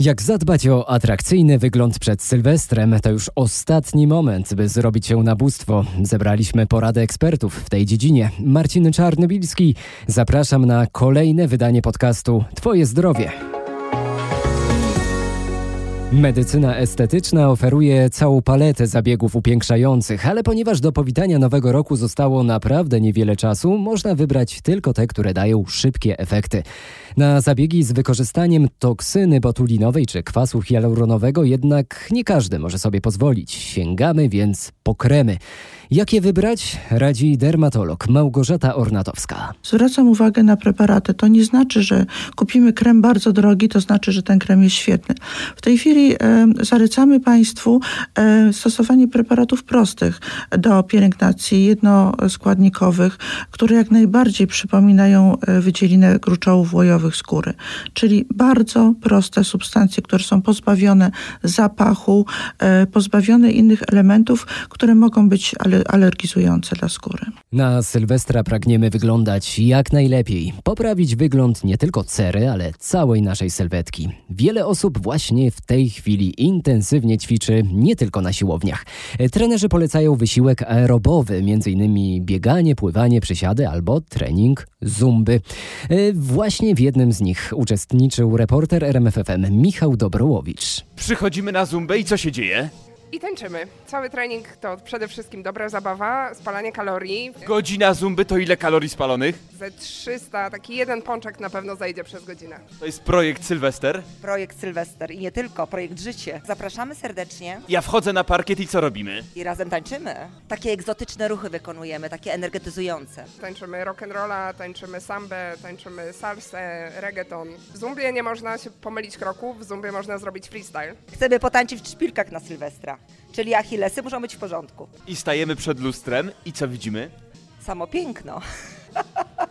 Jak zadbać o atrakcyjny wygląd przed Sylwestrem, to już ostatni moment, by zrobić się na bóstwo. Zebraliśmy poradę ekspertów w tej dziedzinie. Marcin Czarnobilski, zapraszam na kolejne wydanie podcastu Twoje zdrowie. Medycyna estetyczna oferuje całą paletę zabiegów upiększających, ale ponieważ do powitania nowego roku zostało naprawdę niewiele czasu, można wybrać tylko te, które dają szybkie efekty. Na zabiegi z wykorzystaniem toksyny botulinowej czy kwasu hialuronowego jednak nie każdy może sobie pozwolić. Sięgamy więc po kremy. Jakie wybrać? Radzi dermatolog Małgorzata Ornatowska. Zwracam uwagę na preparaty. To nie znaczy, że kupimy krem bardzo drogi, to znaczy, że ten krem jest świetny. W tej chwili e, zalecamy Państwu e, stosowanie preparatów prostych do pielęgnacji jednoskładnikowych, które jak najbardziej przypominają e, wydzielinę gruczołów łojowych skóry. Czyli bardzo proste substancje, które są pozbawione zapachu, e, pozbawione innych elementów, które mogą być ale alergizujące dla skóry. Na Sylwestra pragniemy wyglądać jak najlepiej. Poprawić wygląd nie tylko cery, ale całej naszej sylwetki. Wiele osób właśnie w tej chwili intensywnie ćwiczy nie tylko na siłowniach. Trenerzy polecają wysiłek aerobowy, m.in. bieganie, pływanie, przysiady albo trening zumby. E, właśnie w jednym z nich uczestniczył reporter RMFFM Michał Dobrołowicz. Przychodzimy na zumbę i co się dzieje? I tańczymy. Cały trening to przede wszystkim dobra zabawa, spalanie kalorii. Godzina zumby to ile kalorii spalonych? Ze 300, taki jeden pączek na pewno zajdzie przez godzinę. To jest projekt Sylwester. Projekt Sylwester i nie tylko, projekt Życie. Zapraszamy serdecznie Ja wchodzę na parkiet i co robimy? i razem tańczymy. Takie egzotyczne ruchy wykonujemy, takie energetyzujące. Tańczymy rock'n'rolla, tańczymy sambę, tańczymy salsę, reggaeton. W zumbie nie można się pomylić kroków, w zumbie można zrobić freestyle. Chcemy potańczyć w szpilkach na Sylwestra, czyli achillesy muszą być w porządku. I stajemy przed lustrem i co widzimy? Samo piękno.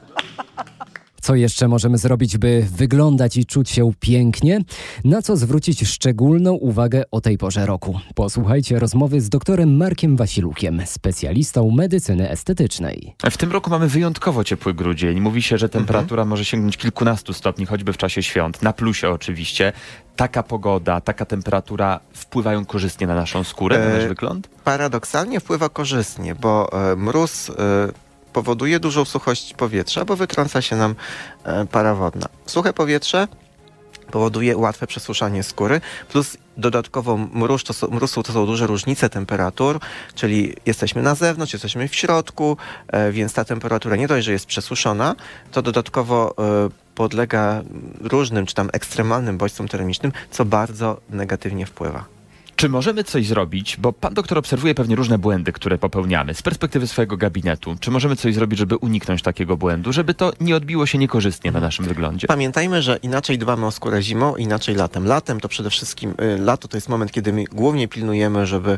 Co jeszcze możemy zrobić, by wyglądać i czuć się pięknie? Na co zwrócić szczególną uwagę o tej porze roku? Posłuchajcie rozmowy z doktorem Markiem Wasilukiem, specjalistą medycyny estetycznej. W tym roku mamy wyjątkowo ciepły grudzień. Mówi się, że temperatura może sięgnąć kilkunastu stopni, choćby w czasie świąt. Na plusie oczywiście. Taka pogoda, taka temperatura wpływają korzystnie na naszą skórę, na E, nasz wygląd? paradoksalnie wpływa korzystnie, bo e, mróz e, powoduje dużą suchość powietrza, bo wytrąca się nam e, para wodna. Suche powietrze powoduje łatwe przesuszanie skóry, plus dodatkowo mróz to są, to są duże różnice temperatur, czyli jesteśmy na zewnątrz, jesteśmy w środku, e, więc ta temperatura nie dość, że jest przesuszona, to dodatkowo e, podlega różnym czy tam ekstremalnym bodźcom termicznym, co bardzo negatywnie wpływa. Czy możemy coś zrobić? Bo pan doktor obserwuje pewnie różne błędy, które popełniamy z perspektywy swojego gabinetu. Czy możemy coś zrobić, żeby uniknąć takiego błędu, żeby to nie odbiło się niekorzystnie na naszym wyglądzie? Pamiętajmy, że inaczej dbamy o skórę zimą, inaczej latem. Latem to przede wszystkim, y, lato to jest moment, kiedy my głównie pilnujemy, żeby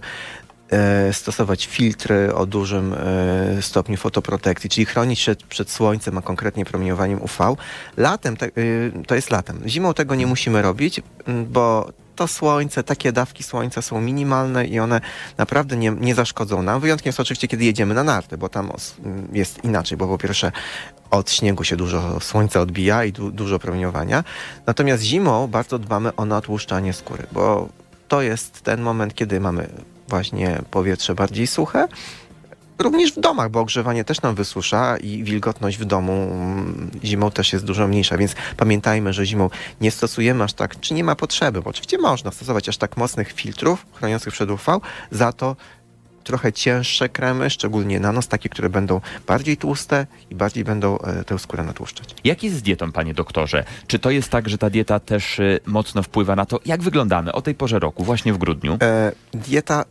stosować filtry o dużym e, stopniu fotoprotekcji, czyli chronić się przed słońcem, a konkretnie promieniowaniem UV. Latem te, y, to jest latem. Zimą tego nie musimy robić, bo to słońce, takie dawki słońca są minimalne i one naprawdę nie, nie zaszkodzą nam. Wyjątkiem jest oczywiście, kiedy jedziemy na narty, bo tam jest inaczej, bo po pierwsze od śniegu się dużo słońca odbija i du- dużo promieniowania. Natomiast zimą bardzo dbamy o natłuszczanie skóry, bo to jest ten moment, kiedy mamy właśnie powietrze bardziej suche. Również w domach, bo ogrzewanie też nam wysusza i wilgotność w domu mm, zimą też jest dużo mniejsza, więc pamiętajmy, że zimą nie stosujemy aż tak, czy nie ma potrzeby, bo oczywiście można stosować aż tak mocnych filtrów chroniących przed UV, za to trochę cięższe kremy, szczególnie na nos, takie, które będą bardziej tłuste i bardziej będą e, tę skórę natłuszczać. Jak jest z dietą, panie doktorze? Czy to jest tak, że ta dieta też y, mocno wpływa na to, jak wyglądamy o tej porze roku, właśnie w grudniu? E, dieta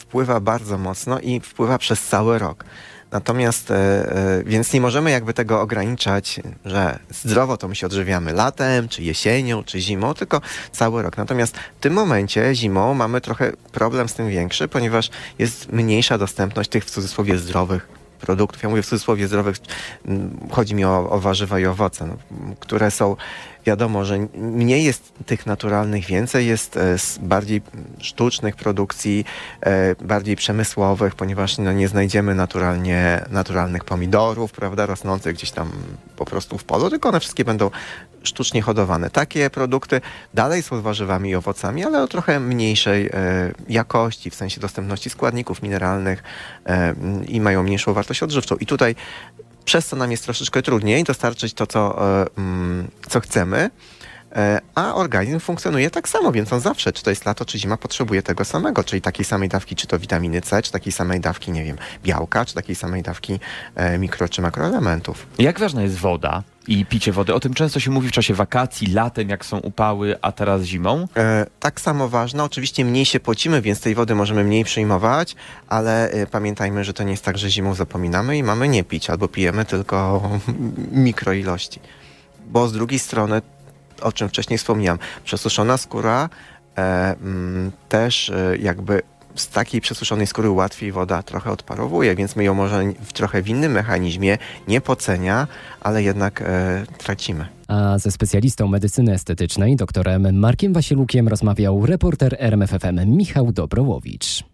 wpływa bardzo mocno i wpływa przez cały rok. Natomiast, e, e, więc nie możemy jakby tego ograniczać, że zdrowo to my się odżywiamy latem, czy jesienią, czy zimą, tylko cały rok. Natomiast w tym momencie zimą mamy trochę problem z tym większy, ponieważ jest mniejsza dostępność tych w cudzysłowie zdrowych produktów. Ja mówię w cudzysłowie zdrowych, chodzi mi o, o warzywa i owoce, no, które są wiadomo, że mniej jest tych naturalnych, więcej jest e, bardziej sztucznych produkcji, e, bardziej przemysłowych, ponieważ no, nie znajdziemy naturalnie, naturalnych pomidorów, prawda, rosnących gdzieś tam po prostu w polu, tylko one wszystkie będą sztucznie hodowane. Takie produkty dalej są warzywami i owocami, ale o trochę mniejszej e, jakości, w sensie dostępności składników mineralnych i mają mniejszą wartość odżywczą. I tutaj przez co nam jest troszeczkę trudniej dostarczyć to, co, e, mm, co chcemy, a organizm funkcjonuje tak samo, więc on zawsze, czy to jest lato, czy zima, potrzebuje tego samego, czyli takiej samej dawki, czy to witaminy C, czy takiej samej dawki, nie wiem, białka, czy takiej samej dawki e, mikro, czy makroelementów. Jak ważna jest woda i picie wody? O tym często się mówi w czasie wakacji, latem, jak są upały, a teraz zimą. E, tak samo ważne, oczywiście mniej się pocimy, więc tej wody możemy mniej przyjmować, ale e, pamiętajmy, że to nie jest tak, że zimą zapominamy i mamy nie pić, albo pijemy tylko mikroilości. Bo z drugiej strony, o czym wcześniej wspomniałem, przesuszona skóra e, mm, też e, jakby z takiej przesuszonej skóry łatwiej woda trochę odparowuje, więc my ją może w trochę w innym mechanizmie nie pocenia, ale jednak e, tracimy. A ze specjalistą medycyny estetycznej, doktorem Markiem Wasilukiem rozmawiał reporter RMFFM Michał Dobrołowicz.